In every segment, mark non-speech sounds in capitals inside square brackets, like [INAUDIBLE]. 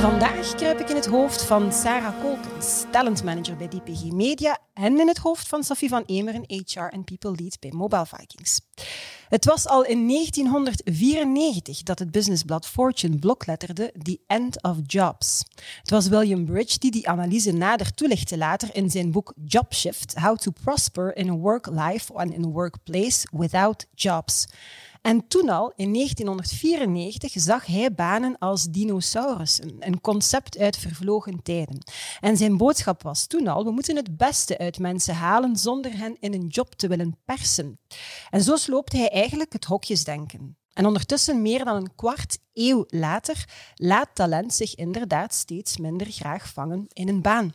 Vandaag kruip ik in het hoofd van Sarah Kolkens, talentmanager bij DPG Media, en in het hoofd van Sophie van Emeren, HR en People Lead bij Mobile Vikings. Het was al in 1994 dat het businessblad Fortune blokletterde The End of Jobs. Het was William Bridge die die analyse nader toelichtte later in zijn boek Job Shift: How to Prosper in a Work Life and in a Workplace Without Jobs. En toen al, in 1994, zag hij banen als dinosaurussen, een concept uit vervlogen tijden. En zijn boodschap was toen al, we moeten het beste uit mensen halen zonder hen in een job te willen persen. En zo sloopt hij eigenlijk het hokjesdenken. En ondertussen, meer dan een kwart eeuw later, laat talent zich inderdaad steeds minder graag vangen in een baan.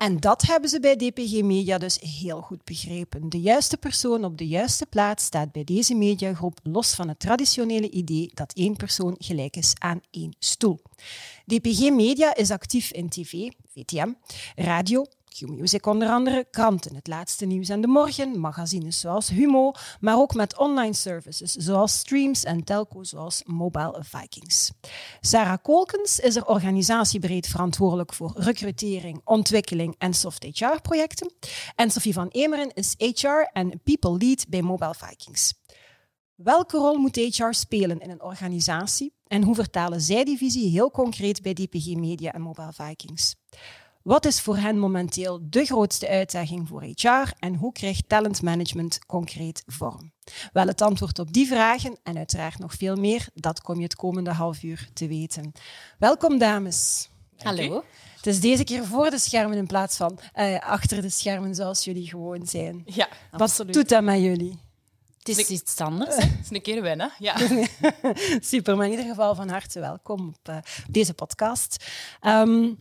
En dat hebben ze bij DPG Media dus heel goed begrepen. De juiste persoon op de juiste plaats staat bij deze mediagroep los van het traditionele idee dat één persoon gelijk is aan één stoel. DPG Media is actief in tv, VTM, radio, Q-Music onder andere, kranten, het laatste nieuws en de morgen, magazines zoals Humo, maar ook met online services zoals streams en telco zoals Mobile Vikings. Sarah Kolkens is er organisatiebreed verantwoordelijk voor recrutering, ontwikkeling en soft HR-projecten. En Sophie van Emeren is HR en People Lead bij Mobile Vikings. Welke rol moet HR spelen in een organisatie en hoe vertalen zij die visie heel concreet bij DPG Media en Mobile Vikings? Wat is voor hen momenteel de grootste uitdaging voor HR en hoe krijgt talentmanagement concreet vorm? Wel, het antwoord op die vragen en uiteraard nog veel meer, dat kom je het komende half uur te weten. Welkom, dames. Hallo. Het is deze keer voor de schermen in plaats van uh, achter de schermen zoals jullie gewoon zijn. Ja, Wat absoluut. doet dat met jullie? Het is iets anders. [LAUGHS] Het is een keer wennen, ja. [LAUGHS] Super, maar in ieder geval van harte welkom op uh, deze podcast. Um,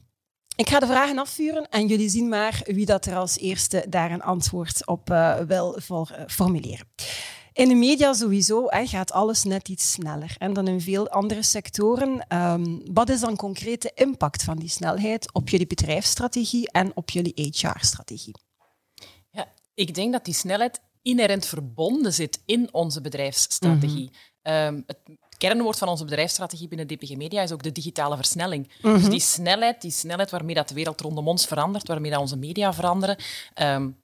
ik ga de vragen afvuren en jullie zien maar wie dat er als eerste daar een antwoord op uh, wil voor, uh, formuleren. In de media sowieso hè, gaat alles net iets sneller en dan in veel andere sectoren. Um, wat is dan concreet de impact van die snelheid op jullie bedrijfsstrategie en op jullie HR-strategie? Ja, ik denk dat die snelheid inherent verbonden zit in onze bedrijfsstrategie. Mm -hmm. um, het kernwoord van onze bedrijfsstrategie binnen DPG Media is ook de digitale versnelling. Mm -hmm. Dus die snelheid, die snelheid waarmee dat de wereld rondom ons verandert, waarmee dat onze media veranderen, um,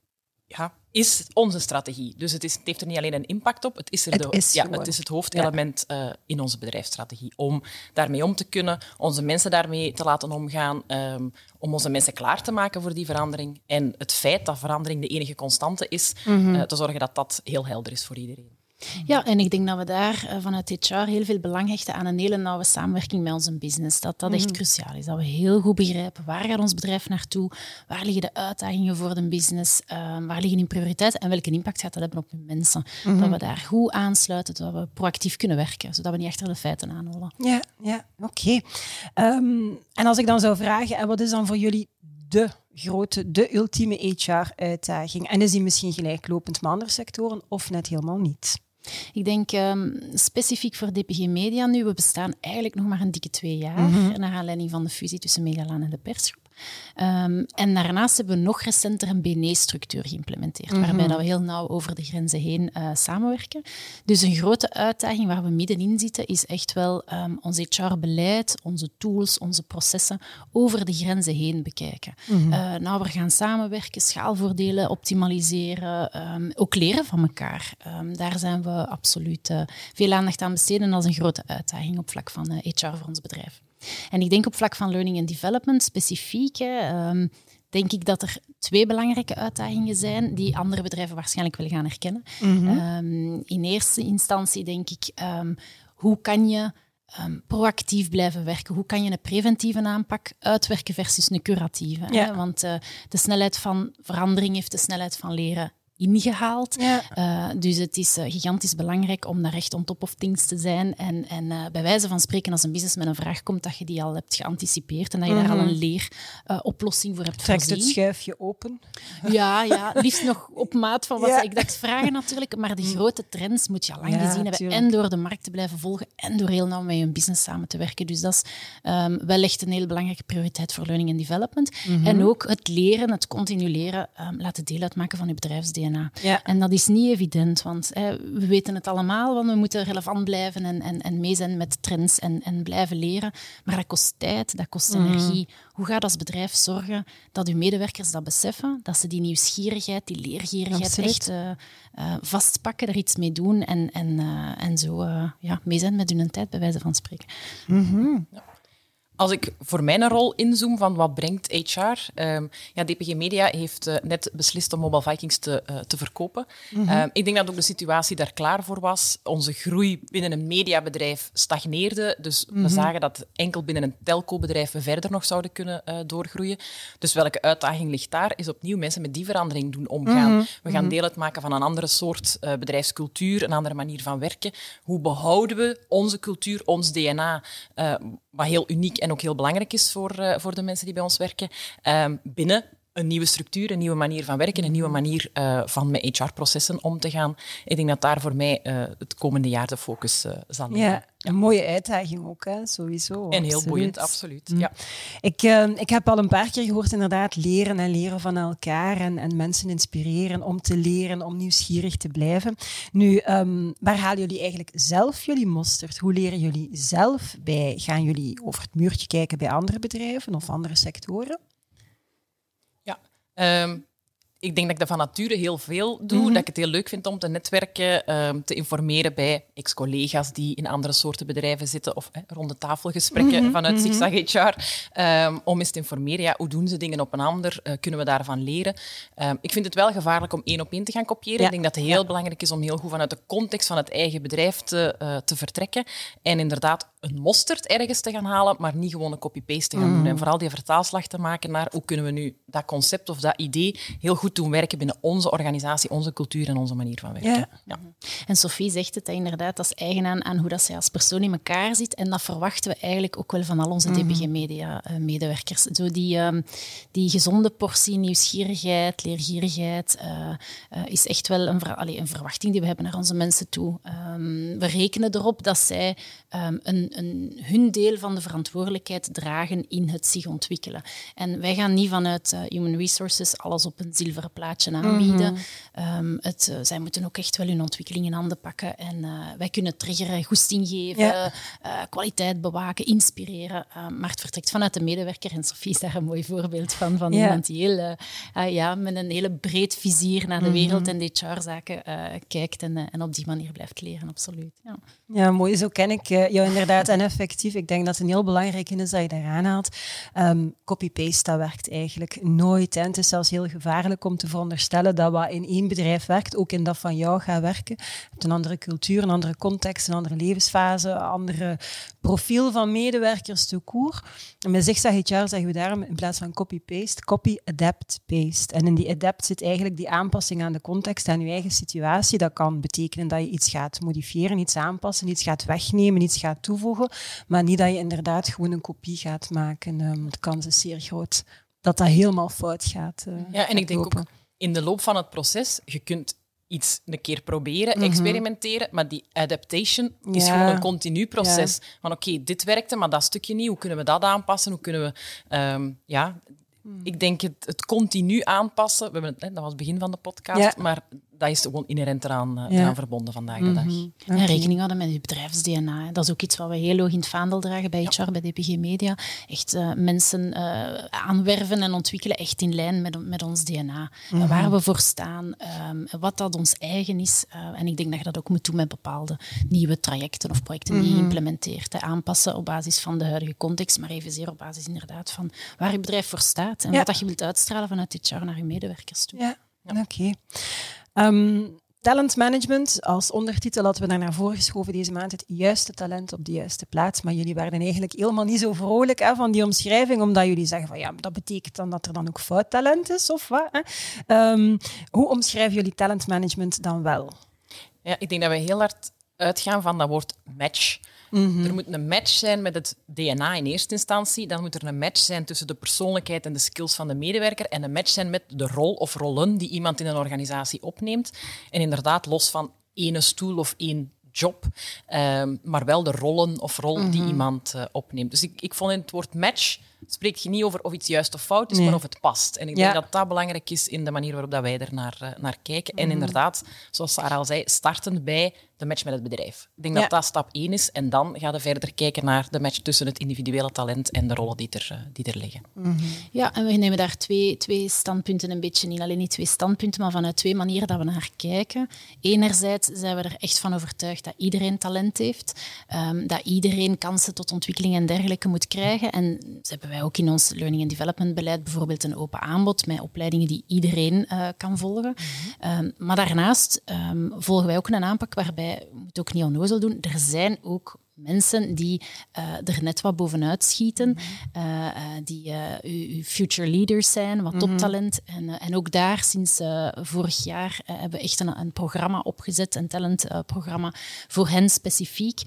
ja, is onze strategie. Dus het, is, het, heeft er niet alleen een impact op, het is, er het de, is, ja, het, is het hoofdelement ja. uh, in onze bedrijfsstrategie. Om daarmee om te kunnen, onze mensen daarmee te laten omgaan, um, om onze mensen klaar te maken voor die verandering. En het feit dat verandering de enige constante is, mm -hmm. uh, te zorgen dat dat heel helder is voor iedereen. Ja, en ik denk dat we daar uh, vanuit HR heel veel belang hechten aan een hele nauwe samenwerking met onze business. Dat dat echt mm. cruciaal is. Dat we heel goed begrijpen waar gaat ons bedrijf naartoe, waar liggen de uitdagingen voor de business, uh, waar liggen die prioriteiten en welke impact gaat dat hebben op de mensen. Mm -hmm. Dat we daar goed aansluiten, dat we proactief kunnen werken, zodat we niet achter de feiten aanholen. Ja, ja oké. Okay. Um, en als ik dan zou vragen, wat is dan voor jullie de grote, de ultieme HR-uitdaging? En is die misschien gelijklopend met andere sectoren of net helemaal niet? Ik denk um, specifiek voor DPG Media nu, we bestaan eigenlijk nog maar een dikke twee jaar, mm -hmm. naar aanleiding van de fusie tussen Medialaan en de persgroep. Um, en daarnaast hebben we nog recenter een BNE-structuur geïmplementeerd, mm -hmm. waarbij dat we heel nauw over de grenzen heen uh, samenwerken. Dus een grote uitdaging waar we middenin zitten, is echt wel um, ons HR-beleid, onze tools, onze processen over de grenzen heen bekijken. Mm -hmm. uh, nou, we gaan samenwerken, schaalvoordelen optimaliseren, um, ook leren van elkaar. daar zijn we absoluut uh, veel aandacht aan besteden als een grote uitdaging op vlak van HR voor ons bedrijf. En ik denk op vlak van learning and development specifiek, hè, um, denk ik dat er twee belangrijke uitdagingen zijn die andere bedrijven waarschijnlijk willen gaan herkennen. Mm -hmm. um, in eerste instantie denk ik, um, hoe kan je Um, proactief blijven werken. Hoe kan je een preventieve aanpak uitwerken versus een curatieve? Ja. Hè? Want uh, de snelheid van verandering heeft de snelheid van leren ingehaald. Uh, dus het is uh, gigantisch belangrijk om daar echt on top of things te zijn. En, en uh, bij wijze van spreken, als een business met een vraag komt, dat je die al hebt geanticipeerd en dat je mm -hmm. daar al een leeroplossing voor hebt Trekt voorzien. het schuifje open? [LAUGHS] Ja, ja, liefst nog op maat van wat ja. ik dacht vragen natuurlijk. Maar de grote trends moet je al lang ja, gezien hebben. Tuurlijk. En door de markt te blijven volgen en door heel nauw met je business samen te werken. Dus dat is um, wel echt een heel belangrijke prioriteit voor learning and development. Mm -hmm. En ook het leren, het continu leren, um, laten deel uitmaken van je Ja. En dat is niet evident, want hè, we weten het allemaal, want we moeten relevant blijven en, en, en mee zijn met trends en, en blijven leren. Maar dat kost tijd, dat kost Mhm. energie. Hoe gaat als bedrijf zorgen dat uw medewerkers dat beseffen, dat ze die nieuwsgierigheid, die leergierigheid Absoluut. echt uh, uh, vastpakken, er iets mee doen en, en, uh, en zo ja, mee zijn met hun tijd, bij wijze van spreken. Mm-hmm. Ja. Als ik voor mijn rol inzoom van wat brengt HR, um, ja, DPG Media heeft uh, net beslist om Mobile Vikings te, uh, te verkopen. Mm -hmm. um, ik denk dat ook de situatie daar klaar voor was. Onze groei binnen een mediabedrijf stagneerde, dus mm -hmm. we zagen dat enkel binnen een telco-bedrijf we verder nog zouden kunnen uh, doorgroeien. Dus welke uitdaging ligt daar? Is opnieuw mensen met die verandering doen omgaan. Mm -hmm. We gaan deel uitmaken van een andere soort bedrijfscultuur, een andere manier van werken. Hoe behouden we onze cultuur, ons DNA, wat heel uniek en ook heel belangrijk is voor, uh, voor de mensen die bij ons werken, um, binnen een nieuwe structuur, een nieuwe manier van werken, een nieuwe manier uh, van met HR-processen om te gaan. Ik denk dat daar voor mij uh, het komende jaar de focus uh, zal liggen. Ja, een mooie uitdaging ook, hè? sowieso. En heel boeiend, absoluut. Mm. Ja. Ik, ik heb al een paar keer gehoord, inderdaad, leren en leren van elkaar en, en mensen inspireren om te leren, om nieuwsgierig te blijven. Nu, um, waar halen jullie eigenlijk zelf jullie mosterd? Hoe leren jullie zelf bij? Gaan jullie over het muurtje kijken bij andere bedrijven of andere sectoren? Um, ik denk dat ik dat van nature heel veel doe. Mm -hmm. Dat ik het heel leuk vind om te netwerken, um, te informeren bij ex-collega's die in andere soorten bedrijven zitten of eh, rond de tafelgesprekken mm -hmm. vanuit mm -hmm. Zigzag HR. Um, om eens te informeren, ja, hoe doen ze dingen op een ander? Uh, kunnen we daarvan leren? ik vind het wel gevaarlijk om één op één te gaan kopiëren. Ja. Ik denk dat het heel ja. belangrijk is om heel goed vanuit de context van het eigen bedrijf te, uh, te vertrekken. En inderdaad een mosterd ergens te gaan halen, maar niet gewoon een copy-paste te gaan doen. En vooral die vertaalslag te maken naar hoe kunnen we nu dat concept of dat idee heel goed doen werken binnen onze organisatie, onze cultuur en onze manier van werken. Ja. Ja. En Sophie zegt het inderdaad, dat is eigen aan, aan hoe dat zij als persoon in elkaar zit. En dat verwachten we eigenlijk ook wel van al onze DPG Media uh, medewerkers. Zo die, um, die gezonde portie nieuwsgierigheid, leergierigheid uh, uh, is echt wel een, ver allee, een, verwachting die we hebben naar onze mensen toe. Um, we rekenen erop dat zij um, een, een, hun deel van de verantwoordelijkheid dragen in het zich ontwikkelen. En wij gaan niet vanuit uh, Human Resources alles op een zilveren plaatje aanbieden. Mm -hmm. um, het, uh, zij moeten ook echt wel hun ontwikkeling in handen pakken. En uh, wij kunnen triggeren, goesting geven, ja. kwaliteit bewaken, inspireren. maar het vertrekt vanuit de medewerker. En Sophie is daar een mooi voorbeeld van. Van ja. iemand die heel, ja, met een hele breed vizier naar de wereld mm -hmm. en de HR-zaken kijkt. En, en op die manier blijft leren, absoluut. Ja, ja mooi. Zo ken ik jou inderdaad. En effectief, ik denk dat een heel belangrijk is dat je daar aanhaalt. Um, Copy-paste, dat werkt eigenlijk nooit. Hè. Het is zelfs heel gevaarlijk om te veronderstellen dat wat in één bedrijf werkt, ook in dat van jou gaat werken. Je een andere cultuur, een andere context, een andere levensfase, een andere profiel van medewerkers te koer. En met zigzag HR zeggen we daarom in plaats van copy-paste, copy, adapt, paste. En in die adapt zit eigenlijk die aanpassing aan de context, aan je eigen situatie. Dat kan betekenen dat je iets gaat modifiëren, iets aanpassen, iets gaat wegnemen, iets gaat toevoegen, maar niet dat je inderdaad gewoon een kopie gaat maken. Um, de kans is zeer groot dat dat helemaal fout gaat. Uh, ja, en ik denk lopen. ook in de loop van het proces, je kunt iets een keer proberen, mm -hmm. experimenteren, maar die adaptation ja. is gewoon een continu proces. Ja. Van oké, okay, dit werkte, maar dat stukje niet. Hoe kunnen we dat aanpassen? Hoe kunnen we... Um, ja, mm. ik denk het, het continu aanpassen. We hebben het, hè, dat was het begin van de podcast, ja. maar dat is gewoon inherent eraan, uh, ja. eraan verbonden vandaag de dag. Mm -hmm. okay. En rekening houden met je bedrijfs-DNA. Dat is ook iets wat we heel hoog in het vaandel dragen bij HR, ja. bij DPG Media. Echt uh, mensen uh, aanwerven en ontwikkelen echt in lijn met, met ons DNA. Mm -hmm. Waar we voor staan, um, wat dat ons eigen is. en ik denk dat je dat ook moet doen met bepaalde nieuwe trajecten of projecten die mm -hmm. je implementeert. Hè. Aanpassen op basis van de huidige context, maar evenzeer op basis inderdaad van waar je bedrijf voor staat. En ja. wat dat je wilt uitstralen vanuit HR naar je medewerkers toe. Ja, oké. Okay. Um, Talent management, als ondertitel hadden we daar naar voren geschoven deze maand, het juiste talent op de juiste plaats. Maar jullie werden eigenlijk helemaal niet zo vrolijk hè, van die omschrijving, omdat jullie zeggen van ja, dat betekent dan dat er dan ook fout talent is, of wat? Hè? Ehm, hoe omschrijven jullie talentmanagement dan wel? Ja, ik denk dat we heel hard uitgaan van dat woord match. Er moet een match zijn met het DNA in eerste instantie. Dan moet er een match zijn tussen de persoonlijkheid en de skills van de medewerker. En een match zijn met de rol of rollen die iemand in een organisatie opneemt. En inderdaad, los van ene stoel of één job, ehm, maar wel de rollen of rol die iemand uh, opneemt. Dus ik, ik vond in het woord match spreekt je niet over of iets juist of fout is, Nee. maar of het past. En ik Ja. denk dat dat belangrijk is in de manier waarop dat wij er naar, eh, naar kijken. En inderdaad, zoals Sarah al zei, startend bij de match met het bedrijf. Ik denk Ja. dat dat stap één is. En dan gaan we verder kijken naar de match tussen het individuele talent en de rollen die er, eh, die er liggen. Ja, en we nemen daar twee, twee standpunten een beetje in. Alleen niet twee standpunten, maar vanuit twee manieren dat we naar kijken. Enerzijds zijn we er echt van overtuigd dat iedereen talent heeft, ehm, dat iedereen kansen tot ontwikkeling en dergelijke moet krijgen. En dat hebben wij ook in ons learning and development beleid bijvoorbeeld een open aanbod met opleidingen die iedereen eh, kan volgen. Ehm, maar daarnaast ehm, volgen wij ook een aanpak waarbij, we moeten ook niet onnozel doen, er zijn ook mensen die eh, er net wat bovenuit schieten, eh, eh, die uw, future leaders zijn, wat toptalent. En, en ook daar, sinds vorig jaar, hebben we echt een, een programma opgezet, een talentprogramma voor hen specifiek,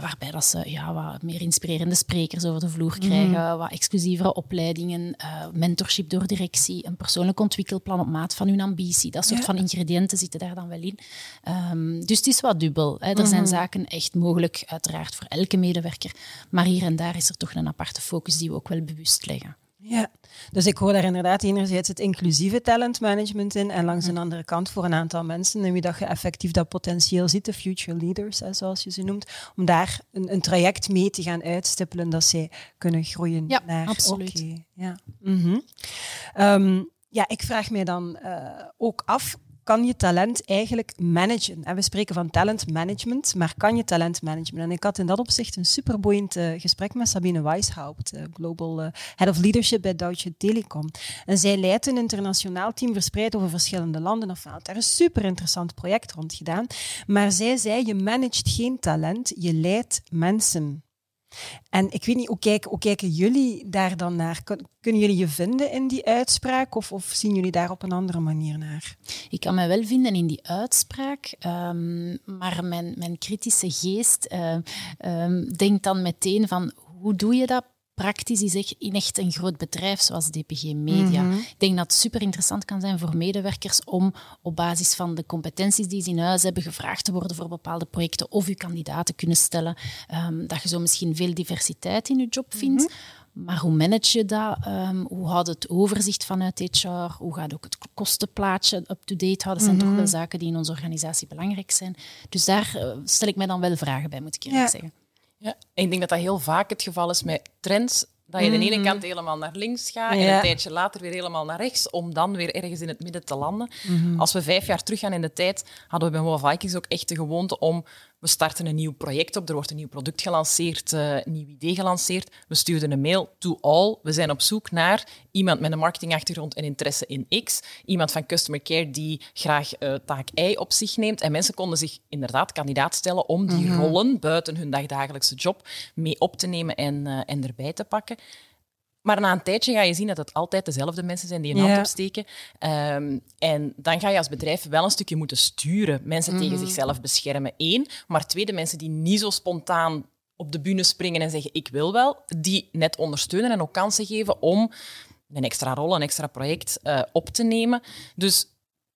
waarbij dat ze ja, wat meer inspirerende sprekers over de vloer krijgen, wat exclusievere opleidingen, mentorship door directie, een persoonlijk ontwikkelplan op maat van hun ambitie. Dat soort Ja. van ingrediënten zitten daar dan wel in. Ehm, dus het is wat dubbel. Hè. Er zijn zaken echt mogelijk, uiteraard, voor elke medewerker. Maar hier en daar is er toch een aparte focus die we ook wel bewust leggen. Ja, dus ik hoor daar inderdaad enerzijds het inclusieve talentmanagement in en langs de andere kant voor een aantal mensen in wie dat je effectief dat potentieel ziet, de future leaders, hè, zoals je ze noemt, om daar een, een traject mee te gaan uitstippelen dat zij kunnen groeien Ja, naar... absoluut. Ja. Mhm. Ehm, ja, ik vraag mij dan eh, ook af, kan je talent eigenlijk managen? En we spreken van talentmanagement, maar kan je talent managen? En ik had in dat opzicht een superboeiend eh, gesprek met Sabine Weishaupt, eh, Global eh, Head of Leadership bij Deutsche Telekom. En zij leidt een internationaal team verspreid over verschillende landen. Of wel, daar is een super interessant project rond gedaan. Maar zij zei, je managt geen talent, je leidt mensen. En ik weet niet, hoe kijken, kijken jullie daar dan naar? Kun- Kunnen jullie je vinden in die uitspraak of, of zien jullie daar op een andere manier naar? Ik kan mij wel vinden in die uitspraak, ehm, maar mijn, mijn kritische geest eh, ehm, denkt dan meteen van hoe doe je dat praktisch is echt in echt een groot bedrijf zoals DPG Media. Ik denk dat het super interessant kan zijn voor medewerkers om op basis van de competenties die ze in huis hebben gevraagd te worden voor bepaalde projecten of je kandidaten kunnen stellen. ehm, dat je zo misschien veel diversiteit in je job vindt. Maar hoe manage je dat? Ehm, hoe houdt het overzicht vanuit HR? Hoe gaat ook het kostenplaatje up-to-date houden? Dat zijn toch wel zaken die in onze organisatie belangrijk zijn. Dus daar eh, stel ik mij dan wel vragen bij, moet ik eerlijk Ja. zeggen. Ja, en ik denk dat dat heel vaak het geval is met trends. Dat je de ene kant helemaal naar links gaat en een tijdje later weer helemaal naar rechts, om dan weer ergens in het midden te landen. Als we vijf jaar terug gaan in de tijd, hadden we bij Mobile Vikings ook echt de gewoonte om... We starten een nieuw project op, er wordt een nieuw product gelanceerd, eh, een nieuw idee gelanceerd. We stuurden een mail to all. We zijn op zoek naar iemand met een marketingachtergrond en interesse in X. Iemand van customer care die graag eh, taak Y op zich neemt. En mensen konden zich inderdaad kandidaat stellen om die rollen buiten hun dagdagelijkse job mee op te nemen en, eh, en erbij te pakken. Maar na een tijdje ga je zien dat het altijd dezelfde mensen zijn die een Ja. hand opsteken. Ehm, en dan ga je als bedrijf wel een stukje moeten sturen. Mensen tegen zichzelf beschermen, één. Maar twee, de mensen die niet zo spontaan op de bühne springen en zeggen ik wil wel, die net ondersteunen en ook kansen geven om een extra rol, een extra project eh, op te nemen. Dus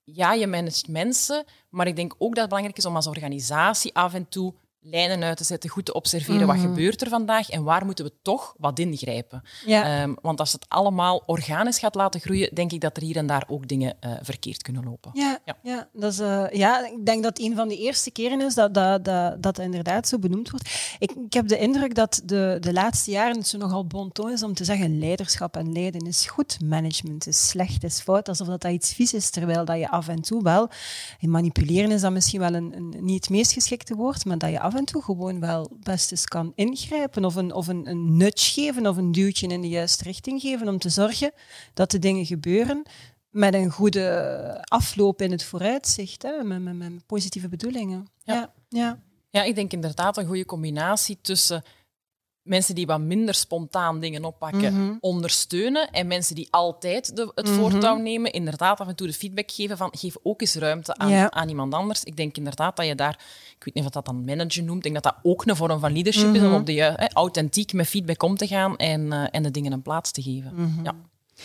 ja, je managt mensen, maar ik denk ook dat het belangrijk is om als organisatie af en toe lijnen uit te zetten, goed te observeren wat gebeurt er vandaag en waar moeten we toch wat ingrijpen. Ja. Ehm, want als het allemaal organisch gaat laten groeien, denk ik dat er hier en daar ook dingen eh, verkeerd kunnen lopen. Ja, Ja. ja. dat is, eh, ja, ik denk dat een van de eerste keren is dat dat, dat, dat inderdaad zo benoemd wordt. Ik, ik heb de indruk dat de, de laatste jaren het zo nogal bon ton is om te zeggen leiderschap en leiden is goed, management is slecht, is fout, alsof dat, dat iets vies is, terwijl dat je af en toe wel, en manipuleren is dan misschien wel een, een, niet het meest geschikte woord, maar dat je af en toe gewoon wel best eens kan ingrijpen of een, of een, een nudge geven of een duwtje in de juiste richting geven om te zorgen dat de dingen gebeuren met een goede afloop in het vooruitzicht, hè, met, met, met positieve bedoelingen. Ja. ja. Ja. ik denk inderdaad een goede combinatie tussen mensen die wat minder spontaan dingen oppakken, Mhm. ondersteunen. En mensen die altijd de, het voortouw nemen, inderdaad af en toe de feedback geven van geef ook eens ruimte aan, Ja. aan iemand anders. Ik denk inderdaad dat je daar, ik weet niet of dat dan manager noemt, ik denk dat dat ook een vorm van leadership is, om op de, hè, authentiek met feedback om te gaan en, eh, en de dingen een plaats te geven. Ja.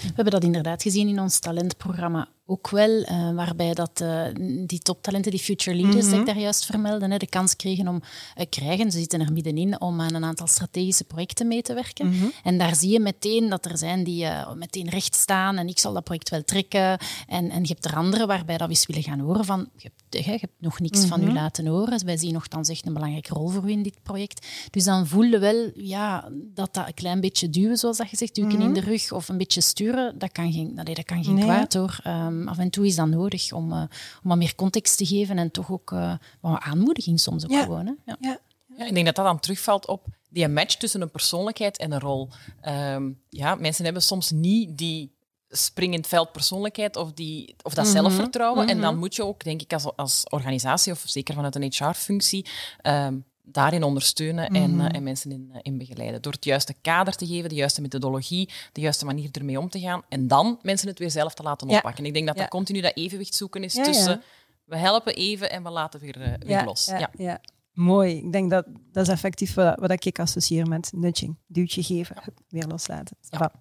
We hebben dat inderdaad gezien in ons talentprogramma ook wel, eh, waarbij dat, eh, die toptalenten, die future leaders, die ik daar juist vermeldde, hè, de kans kregen om, eh, krijgen, ze zitten er middenin, om aan een aantal strategische projecten mee te werken. En daar zie je meteen dat er zijn die meteen recht staan en ik zal dat project wel trekken. En, en je hebt er anderen waarbij dat we eens willen gaan horen van, je hebt, je hebt nog niks van u laten horen. Wij zien nogthans echt een belangrijke rol voor u in dit project. Dus dan voel je wel ja, dat dat een klein beetje duwen, zoals dat je zegt, duwen in de rug of een beetje sturen, dat kan geen, nee, dat kan geen Nee, kwaad hoor. Af en toe is dat nodig om, eh, om wat meer context te geven en toch ook eh, wat aanmoediging soms ook Ja. gewoon. Hè? Ja. Ja. Ja, ik denk dat dat dan terugvalt op die match tussen een persoonlijkheid en een rol. Ehm, ja, mensen hebben soms niet die springend veld persoonlijkheid of, die, of dat zelfvertrouwen. En dan moet je ook, denk ik, als, als organisatie, of zeker vanuit een HR-functie, ehm, daarin ondersteunen en, eh, en mensen in, eh, in begeleiden. Door het juiste kader te geven, de juiste methodologie, de juiste manier ermee om te gaan. En dan mensen het weer zelf te laten Ja. oppakken. Ik denk dat Ja. dat continu dat evenwicht zoeken is Ja, tussen we helpen even en we laten weer, eh, weer los. Ja, Ja. ja. Mooi. Ik denk dat dat is effectief wat, wat ik associeer met nudging. Duwtje geven, hup, weer loslaten. Ja.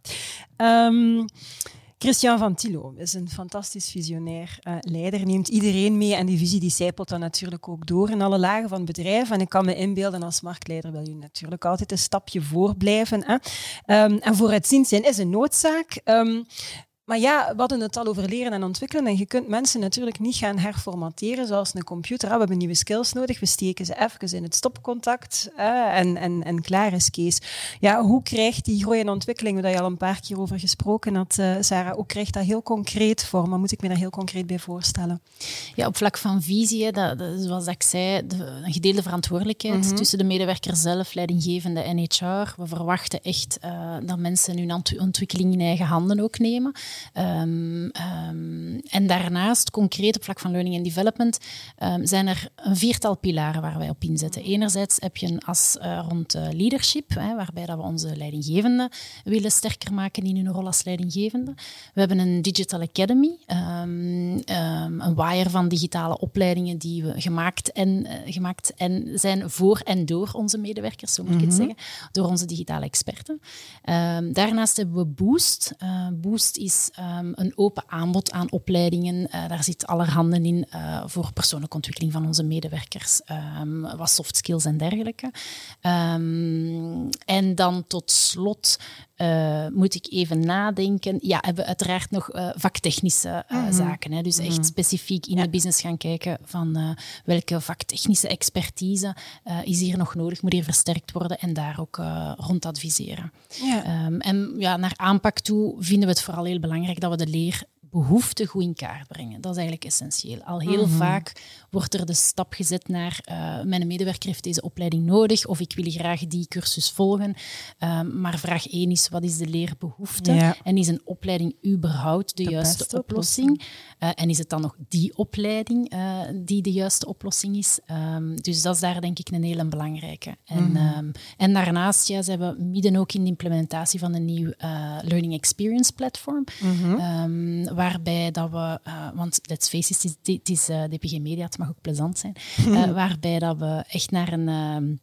Christian van Tilo is een fantastisch visionair eh, leider. Neemt iedereen mee en die visie die zijpelt dan natuurlijk ook door in alle lagen van het bedrijf. En ik kan me inbeelden als marktleider wil je natuurlijk altijd een stapje voor blijven. Hè? Ehm, en vooruitziend zijn is een noodzaak. Ehm, maar ja, we hadden het al over leren en ontwikkelen. En je kunt mensen natuurlijk niet gaan herformateren zoals een computer. Ah, we hebben nieuwe skills nodig. We steken ze even in het stopcontact eh, en, en, en klaar is Kees. Ja, hoe krijgt die groei en ontwikkeling, waar je al een paar keer over gesproken had, eh, Sarah, hoe krijgt dat heel concreet vorm? Wat moet ik me daar heel concreet bij voorstellen? Ja, op vlak van visie, hè, dat, dat- zoals ik zei, de, een gedeelde verantwoordelijkheid tussen de medewerker zelf, leidinggevende en HR. We verwachten echt eh, dat mensen hun ont- ontwikkeling in eigen handen ook nemen. Ehm, ehm, en daarnaast, concreet op vlak van learning and development, ehm, zijn er een viertal pilaren waar wij op inzetten. Enerzijds heb je een as eh, rond eh, leadership, hè, waarbij dat we onze leidinggevenden willen sterker maken in hun rol als leidinggevende. We hebben een Digital Academy, een waaier van digitale opleidingen die we gemaakt, en, eh, gemaakt en zijn voor en door onze medewerkers, zo moet ik het zeggen, door onze digitale experten. Daarnaast hebben we Boost. Boost is ehm, een open aanbod aan opleidingen. Eh, daar zit allerhande in eh, voor persoonlijke ontwikkeling van onze medewerkers, ehm, wat soft skills en dergelijke. Ehm, en dan tot slot eh, moet ik even nadenken. Ja, hebben we uiteraard nog vaktechnische eh, zaken. Hè? Dus echt specifiek in de business gaan kijken van welke vaktechnische expertise is hier nog nodig, moet hier versterkt worden en daar ook rond adviseren. Ja. En ja, naar aanpak toe vinden we het vooral heel belangrijk dat we de leerbehoeften goed in kaart brengen. Dat is eigenlijk essentieel. Al heel vaak wordt er de stap gezet naar eh, mijn medewerker heeft deze opleiding nodig of ik wil graag die cursus volgen. Ehm, maar vraag 1 is, wat is de leerbehoefte? Ja. En is een opleiding überhaupt de, De juiste oplossing? Eh, en is het dan nog die opleiding eh, die de juiste oplossing is? Ehm, dus dat is daar denk ik een hele belangrijke. En, ehm, en daarnaast ja, zijn we midden ook in de implementatie van een nieuw Learning Experience platform. Ehm, waarbij dat we, eh, want let's face it, het is, het is eh, DPG Media, het mag ook plezant zijn. [LAUGHS] Eh, waarbij dat we echt naar een...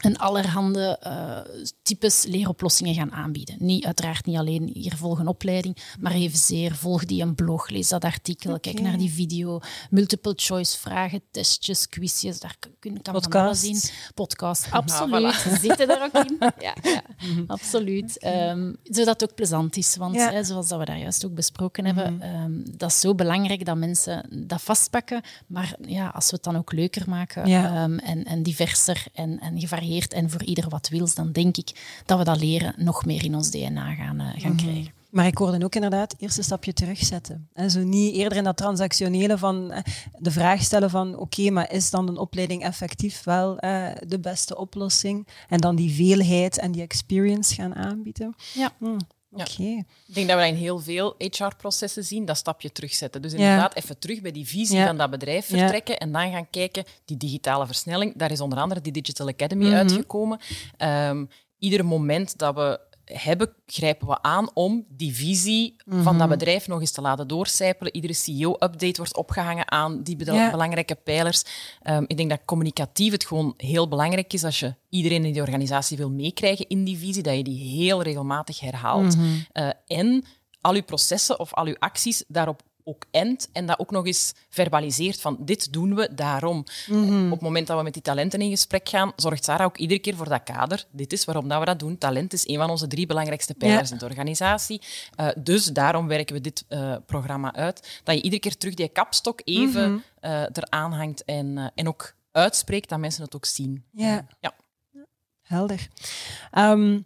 een allerhande eh, types leeroplossingen gaan aanbieden. Niet, uiteraard niet alleen hier volg een opleiding, maar evenzeer volg die een blog, lees dat artikel, kijk naar die video, multiple choice vragen, testjes, quizjes, daar kun- kan van alles. Podcasts. Podcast, absoluut. Zitten er ook in. [LAUGHS] Ja, ja absoluut. Ehm, zodat het ook plezant is, want Ja. hè, zoals dat we daar juist ook besproken hebben, ehm, dat is zo belangrijk dat mensen dat vastpakken, maar ja, als we het dan ook leuker maken Ja. ehm, en, en diverser en, en gevarieerd en voor ieder wat wils, dan denk ik dat we dat leren nog meer in ons DNA gaan, eh, gaan krijgen. Maar ik hoorde ook inderdaad eerst een stapje terugzetten. En zo niet eerder in dat transactionele van eh, de vraag stellen van oké, maar is dan een opleiding effectief wel eh, de beste oplossing? En dan die veelheid en die experience gaan aanbieden. Ja. Hmm, Oké. Ik denk dat we in heel veel HR-processen zien, dat stapje terugzetten. Dus inderdaad, even terug bij die visie Ja. van dat bedrijf Ja. vertrekken en dan gaan kijken, die digitale versnelling, daar is onder andere die Digital Academy Mhm. uitgekomen. Ehm, ieder moment dat we hebben, grijpen we aan om die visie van Mhm. dat bedrijf nog eens te laten doorcijpelen. Iedere CEO-update wordt opgehangen aan die Ja. belangrijke pijlers. Ehm, ik denk dat communicatief het gewoon heel belangrijk is als je iedereen in die organisatie wil meekrijgen in die visie, dat je die heel regelmatig herhaalt. Mhm. Eh, en al uw processen of al uw acties daarop ook endt en dat ook nog eens verbaliseert van dit doen we daarom. Mhm. Op het moment dat we met die talenten in gesprek gaan, zorgt Sarah ook iedere keer voor dat kader. Dit is waarom dat we dat doen. Talent is een van onze drie belangrijkste pijlers Ja. in de organisatie. Eh, dus daarom werken we dit eh, programma uit. Dat je iedere keer terug die kapstok even Mhm. eh, eraan hangt en, en ook uitspreekt, dat mensen het ook zien. Ja. Ja. Helder. Ehm,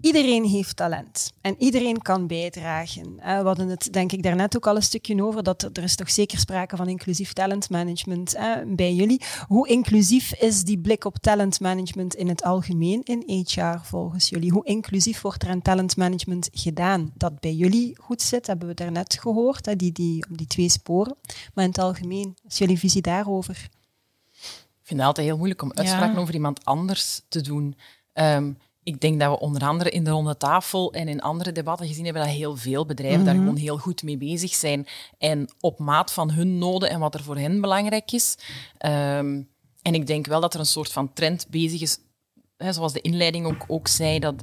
iedereen heeft talent en iedereen kan bijdragen. Eh, we hadden het denk ik daarnet ook al een stukje over, dat er, is toch zeker sprake van inclusief talentmanagement eh, bij jullie. Hoe inclusief is die blik op talentmanagement in het algemeen in HR volgens jullie? Hoe inclusief wordt er aan talentmanagement gedaan? Dat bij jullie goed zit, hebben we daarnet gehoord, hè, die, die, die twee sporen. Maar in het algemeen, is jullie visie daarover? Ik vind het altijd heel moeilijk om uitspraken Ja. over iemand anders te doen. Ehm, ik denk dat we onder andere in de ronde tafel en in andere debatten gezien hebben dat heel veel bedrijven daar gewoon heel goed mee bezig zijn. En op maat van hun noden en wat er voor hen belangrijk is. Ehm, en ik denk wel dat er een soort van trend bezig is, hè, zoals de inleiding ook, ook zei, dat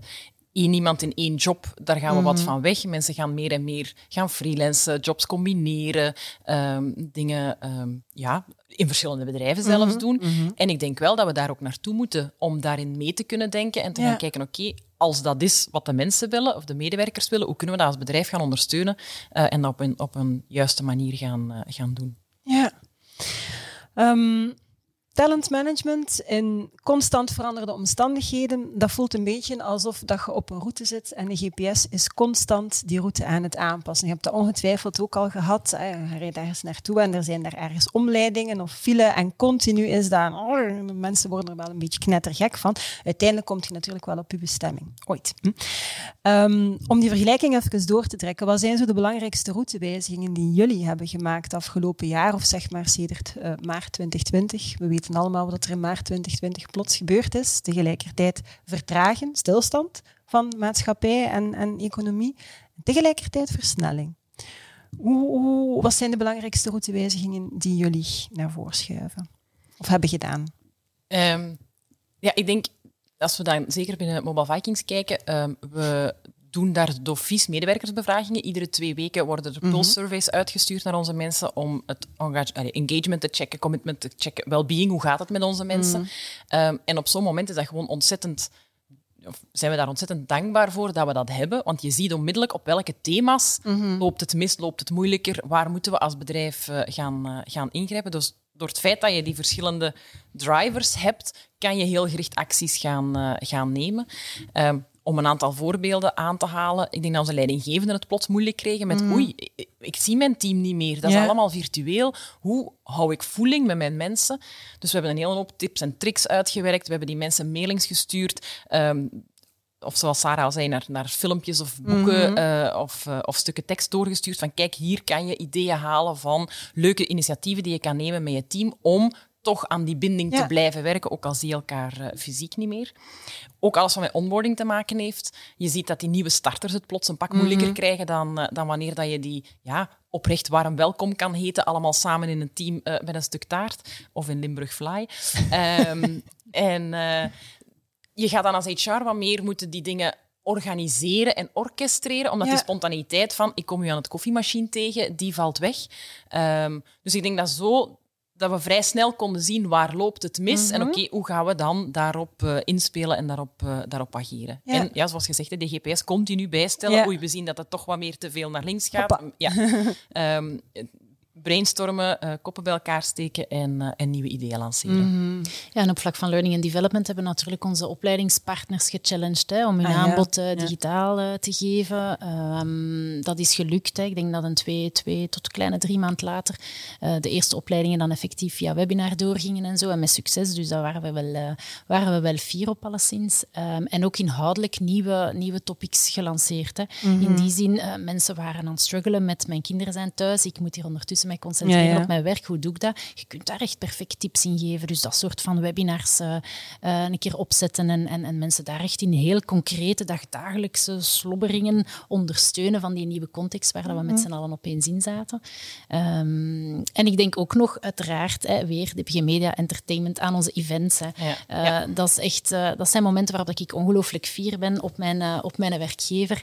één iemand in één job, daar gaan we wat van weg. Mensen gaan meer en meer gaan freelancen, jobs combineren, ehm, dingen ehm, ja, in verschillende bedrijven zelfs doen. En ik denk wel dat we daar ook naartoe moeten om daarin mee te kunnen denken en te Ja. gaan kijken, oké, als dat is wat de mensen willen of de medewerkers willen, hoe kunnen we dat als bedrijf gaan ondersteunen eh, en dat op een, op een juiste manier gaan, eh, gaan doen. Ja. Ehm, talentmanagement in constant veranderde omstandigheden, dat voelt een beetje alsof dat je op een route zit en de GPS is constant die route aan het aanpassen. Je hebt dat ongetwijfeld ook al gehad. Je rijdt ergens naartoe en er zijn daar ergens omleidingen of file en continu is dat... oh, mensen worden er wel een beetje knettergek van. Uiteindelijk komt je natuurlijk wel op je bestemming. Ooit. Hm. Ehm, om die vergelijking even door te trekken, wat zijn zo de belangrijkste routewijzigingen die jullie hebben gemaakt afgelopen jaar, of zeg maar sedert eh, maart 2020? We weten allemaal wat er in maart 2020 plots gebeurd is. Tegelijkertijd vertragen, stilstand van maatschappij en, en economie. Tegelijkertijd versnelling. Hoe, wat zijn de belangrijkste routewijzigingen die jullie naar voren schuiven? Of hebben gedaan? Ehm, ja, ik denk, als we dan zeker binnen Mobile Vikings kijken, ehm, we doen daar d'office medewerkersbevragingen. Iedere twee weken worden er pulse surveys uitgestuurd naar onze mensen om het engagement te checken, commitment te checken, well-being, hoe gaat het met onze mensen. Ehm, en op zo'n moment is dat gewoon ontzettend of zijn we daar ontzettend dankbaar voor dat we dat hebben. Want je ziet onmiddellijk op welke thema's loopt het mis, loopt het moeilijker, waar moeten we als bedrijf eh, gaan, eh, gaan ingrijpen. Dus door het feit dat je die verschillende drivers hebt, kan je heel gericht acties gaan, eh, gaan nemen. Ehm, om een aantal voorbeelden aan te halen. Ik denk dat onze leidinggevenden het plots moeilijk kregen met oei, ik, ik zie mijn team niet meer. Dat is allemaal virtueel. Hoe hou ik voeling met mijn mensen? Dus we hebben een hele hoop tips en tricks uitgewerkt. We hebben die mensen mailings gestuurd. Ehm, of zoals Sarah al zei, naar, naar filmpjes of boeken eh, of, eh, of stukken tekst doorgestuurd. Van kijk, hier kan je ideeën halen van leuke initiatieven die je kan nemen met je team om toch aan die binding Ja. te blijven werken, ook al zie je elkaar eh, fysiek niet meer. Ook alles wat met onboarding te maken heeft. Je ziet dat die nieuwe starters het plots een pak moeilijker krijgen dan, eh, dan wanneer dat je die ja, oprecht warm welkom kan heten, allemaal samen in een team eh, met een stuk taart. Of in Limburg Fly. Ehm, [LAUGHS] en je gaat dan als HR wat meer moeten die dingen organiseren en orchestreren, omdat Ja. die spontaniteit van ik kom u aan het koffiemachine tegen, die valt weg. Ehm, dus ik denk dat zo dat we vrij snel konden zien waar loopt het mis en oké, hoe gaan we dan daarop eh, inspelen en daarop, eh, daarop ageren. Ja. En ja, zoals gezegd, de GPS continu bijstellen. Ja. Oei, we zien dat het toch wat meer te veel naar links gaat. Hoppa. Ja. [LAUGHS] Ehm, brainstormen, uh, koppen bij elkaar steken en, uh, en nieuwe ideeën lanceren. Mhm. Ja, en op vlak van learning and development hebben we natuurlijk onze opleidingspartners gechallenged hè, om hun ah, aanbod uh, digitaal te geven. Um, dat is gelukt. Hè. Ik denk dat een twee, twee tot kleine drie maand later de eerste opleidingen dan effectief via webinar doorgingen en zo. En met succes, dus daar waren we wel, waren we wel fier op alleszins. Um, en ook inhoudelijk nieuwe, nieuwe topics gelanceerd. Hè. Mm -hmm. In die zin, mensen waren aan het struggelen met mijn kinderen zijn thuis, ik moet hier ondertussen mij concentreren op mijn werk. Hoe doe ik dat? Je kunt daar echt perfect tips in geven. Dus dat soort van webinars uh, een keer opzetten en, en, en, mensen daar echt in heel concrete, dagdagelijkse slobberingen ondersteunen van die nieuwe context waar we met mhm. z'n allen opeens in zaten. Um, en ik denk ook nog, uiteraard, hè, weer DPG Media Entertainment aan onze events. Hè. Ja. Uh, dat, is echt, dat zijn momenten waarop ik ongelooflijk fier ben op mijn, op mijn werkgever.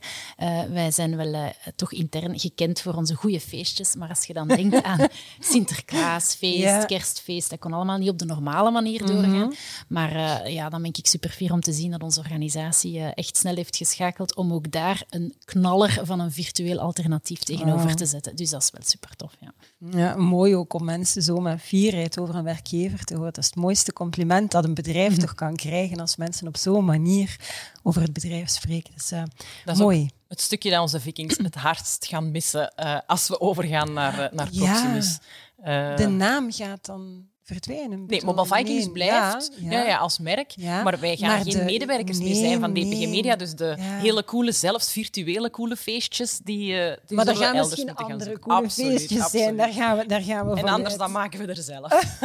wij zijn wel toch intern gekend voor onze goede feestjes, maar als je dan denkt [LAUGHS] aan Sinterklaasfeest, kerstfeest. Dat kon allemaal niet op de normale manier mhm. doorgaan. Maar uh, ja, dan ben ik super fier om te zien dat onze organisatie uh, echt snel heeft geschakeld om ook daar een knaller van een virtueel alternatief tegenover te zetten. Dus dat is wel super tof. Ja. Ja, mooi ook om mensen zo met fierheid over een werkgever te horen. Dat is het mooiste compliment dat een bedrijf mhm. toch kan krijgen als mensen op zo'n manier over het bedrijf spreken. Dus, uh, dat is mooi. Het stukje dat onze vikings het hardst gaan missen uh, als we overgaan naar, uh, naar Proximus. Ja, de naam gaat dan verdwijnen. Nee, Mobile Vikings blijft ja, ja. als merk, maar wij gaan geen medewerkers meer zijn van DPG Media. Dus de hele coole, zelfs virtuele coole feestjes, die, uh, die Maar er gaan misschien andere coole feestjes zijn. Daar gaan we, daar gaan we En anders dan maken we er zelf.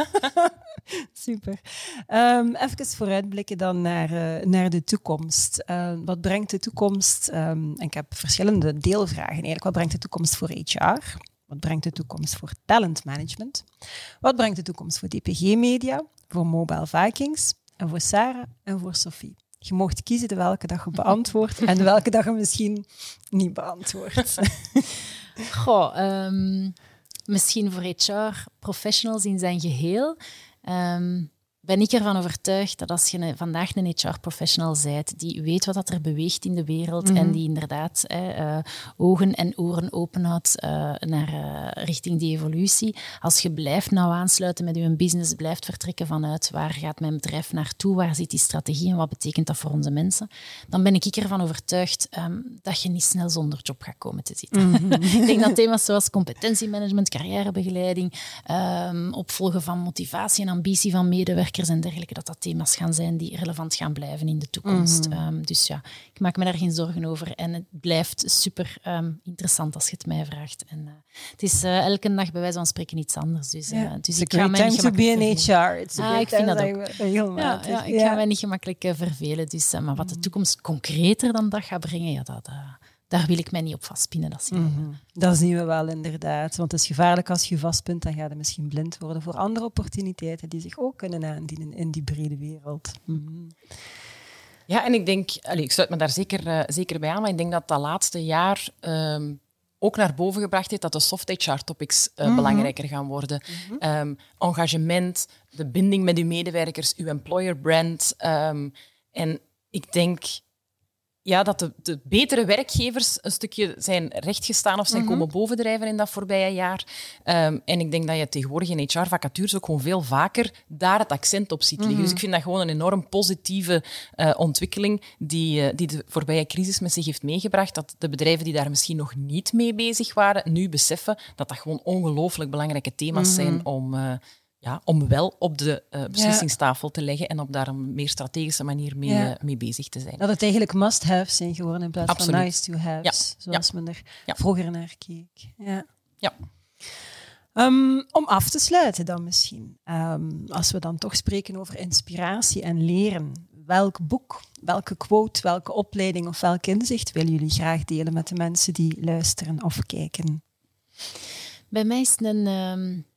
[LAUGHS] Super. Um, even vooruitblikken dan naar, uh, naar de toekomst. Uh, wat brengt de toekomst? Um, en ik heb verschillende deelvragen eigenlijk. Wat brengt de toekomst voor HR? Wat brengt de toekomst voor talentmanagement? Wat brengt de toekomst voor DPG Media, voor Mobile Vikings en voor Sarah en voor Sophie? Je mocht kiezen de welke dag je [LAUGHS] beantwoordt en welke dag je misschien niet beantwoordt. [LAUGHS] Goh, um, misschien voor HR professionals in zijn geheel. Um, ben ik ervan overtuigd dat als je vandaag een HR-professional bent, die weet wat dat er beweegt in de wereld en mhm. die inderdaad uh, ogen en oren openhoudt uh, naar uh, richting die evolutie, als je blijft nou aansluiten met je business, blijft vertrekken vanuit waar gaat mijn bedrijf naartoe, waar zit die strategie en wat betekent dat voor onze mensen, dan ben ik ervan overtuigd um, dat je niet snel zonder job gaat komen te zitten. Mhm. [LAUGHS] ik denk dat thema's zoals competentiemanagement, carrièrebegeleiding, um, opvolgen van motivatie en ambitie van medewerkers, en dergelijke, dat dat thema's gaan zijn die relevant gaan blijven in de toekomst. Mhm. Ehm, dus ja, ik maak me daar geen zorgen over. En het blijft super um, interessant als je het mij vraagt. En uh, het is uh, elke dag bij wijze van spreken iets anders. Dus, uh, dus ik ga mij niet to be in HR. Ah, ik vind dat ook. Heel ja, ja, ik ga mij niet gemakkelijk vervelen. Dus, maar wat de mhm. toekomst concreter dan dat gaat brengen, ja, dat daar wil ik mij niet op vastpinnen. Dat zien, we. Mm dat zien we wel inderdaad. Want het is gevaarlijk als je vastpint, dan ga je misschien blind worden voor andere opportuniteiten die zich ook kunnen aandienen in die brede wereld. Mm Ja, en ik denk, allez, ik sluit me daar zeker, uh, zeker bij aan, maar ik denk dat dat laatste jaar um, ook naar boven gebracht heeft dat de soft HR-topics uh, mm belangrijker gaan worden. um, engagement, de binding met uw medewerkers, uw employer brand. Um, en ik denk ja, dat de, de, betere werkgevers een stukje zijn rechtgestaan of zijn mm komen bovendrijven in dat voorbije jaar. Um, en ik denk dat je tegenwoordig in HR-vacatures ook gewoon veel vaker daar het accent op ziet liggen. Mhm. Dus ik vind dat gewoon een enorm positieve uh, ontwikkeling die, uh, die de voorbije crisis met zich heeft meegebracht. Dat de bedrijven die daar misschien nog niet mee bezig waren, nu beseffen dat dat gewoon ongelooflijk belangrijke thema's mm zijn om... Uh, ja, om wel op de uh, beslissingstafel te leggen en op daar een meer strategische manier mee, ja. mee bezig te zijn. Dat het eigenlijk must-haves zijn geworden in plaats Absoluut. van nice-to-haves, zoals men er vroeger naar keek. Ja. ja. Um, om af te sluiten dan misschien, um, als we dan toch spreken over inspiratie en leren. Welk boek, welke quote, welke opleiding of welk inzicht willen jullie graag delen met de mensen die luisteren of kijken? Bij mij is het een... Um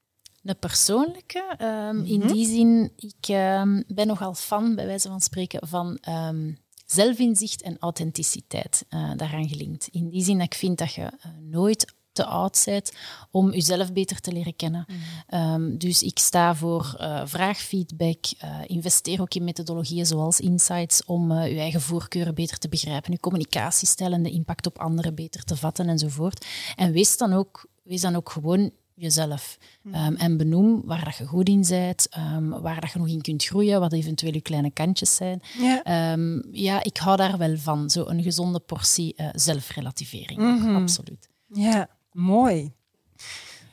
een persoonlijke. Um, In mhm. die zin, ik um, ben nogal fan, bij wijze van spreken, van um, zelfinzicht en authenticiteit uh, daaraan gelinkt. In die zin dat ik vind dat je uh, nooit te oud bent om jezelf beter te leren kennen. Mm. dus ik sta voor uh, vraag feedback, uh, investeer ook in methodologieën zoals insights om uh, je eigen voorkeuren beter te begrijpen, je communicatiestijl en de impact op anderen beter te vatten enzovoort. En wees dan ook, wees dan ook gewoon jezelf. Ehm, en benoem waar dat je goed in bent, ehm, waar dat je nog in kunt groeien, wat eventueel je kleine kantjes zijn. Ja. Ehm, ja, ik hou daar wel van. Zo een gezonde portie uh, zelfrelativering. Mhm. Absoluut. Ja, mooi.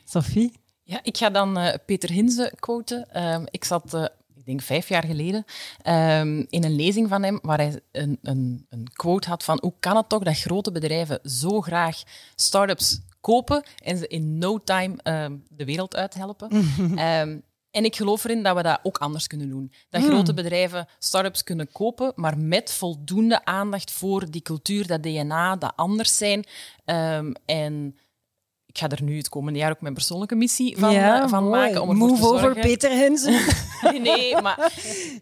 Sophie? Ja, ik ga dan uh, Peter Hinze quoten. ik zat uh, ik denk vijf jaar geleden, um, in een lezing van hem, waar hij een, een, een, quote had van hoe kan het toch dat grote bedrijven zo graag start-ups kopen en ze in no time um, de wereld uithelpen. um, [LAUGHS] en ik geloof erin dat we dat ook anders kunnen doen. Dat mm. grote bedrijven start-ups kunnen kopen, maar met voldoende aandacht voor die cultuur, dat DNA, dat anders zijn. en ik ga er nu het komende jaar ook mijn persoonlijke missie van, ja, uh, van maken. Om Move te over Peter Hensen. [LAUGHS] nee, nee, maar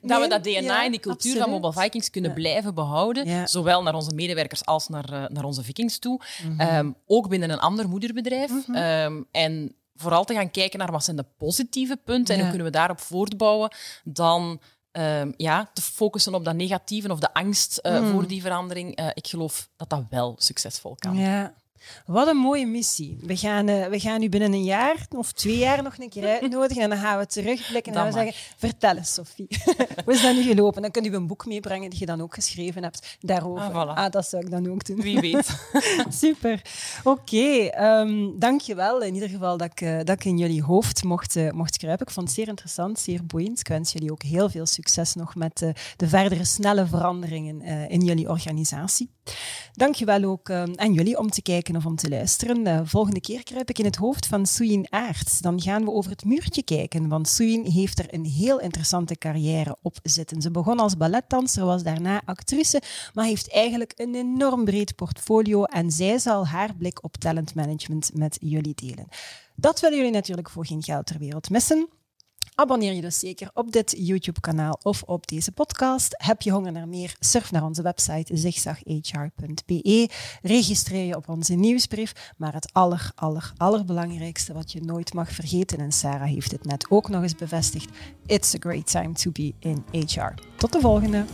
dat we dat DNA ja, en die cultuur absoluut. van Mobile Vikings kunnen Ja. blijven behouden. Zowel naar onze medewerkers als naar, eh, naar onze Vikings toe. Mhm. Ehm, ook binnen een ander moederbedrijf. Ehm, en vooral te gaan kijken naar wat zijn de positieve punten en hoe kunnen we daarop voortbouwen. Dan ehm, ja, te focussen op dat negatieve of de angst eh, Mhm. voor die verandering. Eh, ik geloof dat dat wel succesvol kan. Ja. Wat een mooie missie. We gaan, eh, we gaan u binnen een jaar of twee jaar nog een keer uitnodigen en dan gaan we terugblikken en Dat gaan we mag. zeggen, vertel eens Sophie, [LAUGHS] hoe is dat nu gelopen? Dan kun je een boek meebrengen dat je dan ook geschreven hebt daarover. Ah, voilà. dat zou ik dan ook doen. Wie weet. [LAUGHS] Super. Oké, ehm, dank je wel in ieder geval dat ik, eh, dat ik in jullie hoofd mocht, eh, mocht kruipen. Ik vond het zeer interessant, zeer boeiend. Ik wens jullie ook heel veel succes nog met de verdere snelle veranderingen in jullie organisatie. Dank je wel ook eh, aan jullie om te kijken of om te luisteren. De volgende keer kruip ik in het hoofd van Suyin Aert. Dan gaan we over het muurtje kijken, want Suyin heeft er een heel interessante carrière op zitten. Ze begon als balletdanser, was daarna actrice, maar heeft eigenlijk een enorm breed portfolio en zij zal haar blik op talentmanagement met jullie delen. Dat willen jullie natuurlijk voor geen geld ter wereld missen. Abonneer je dus zeker op dit YouTube-kanaal of op deze podcast. Heb je honger naar meer? Surf naar onze website zigzaghr.be. Registreer je op onze nieuwsbrief. Maar het aller, aller, allerbelangrijkste wat je nooit mag vergeten, en Sarah heeft het net ook nog eens bevestigd, it's a great time to be in HR. Tot de volgende!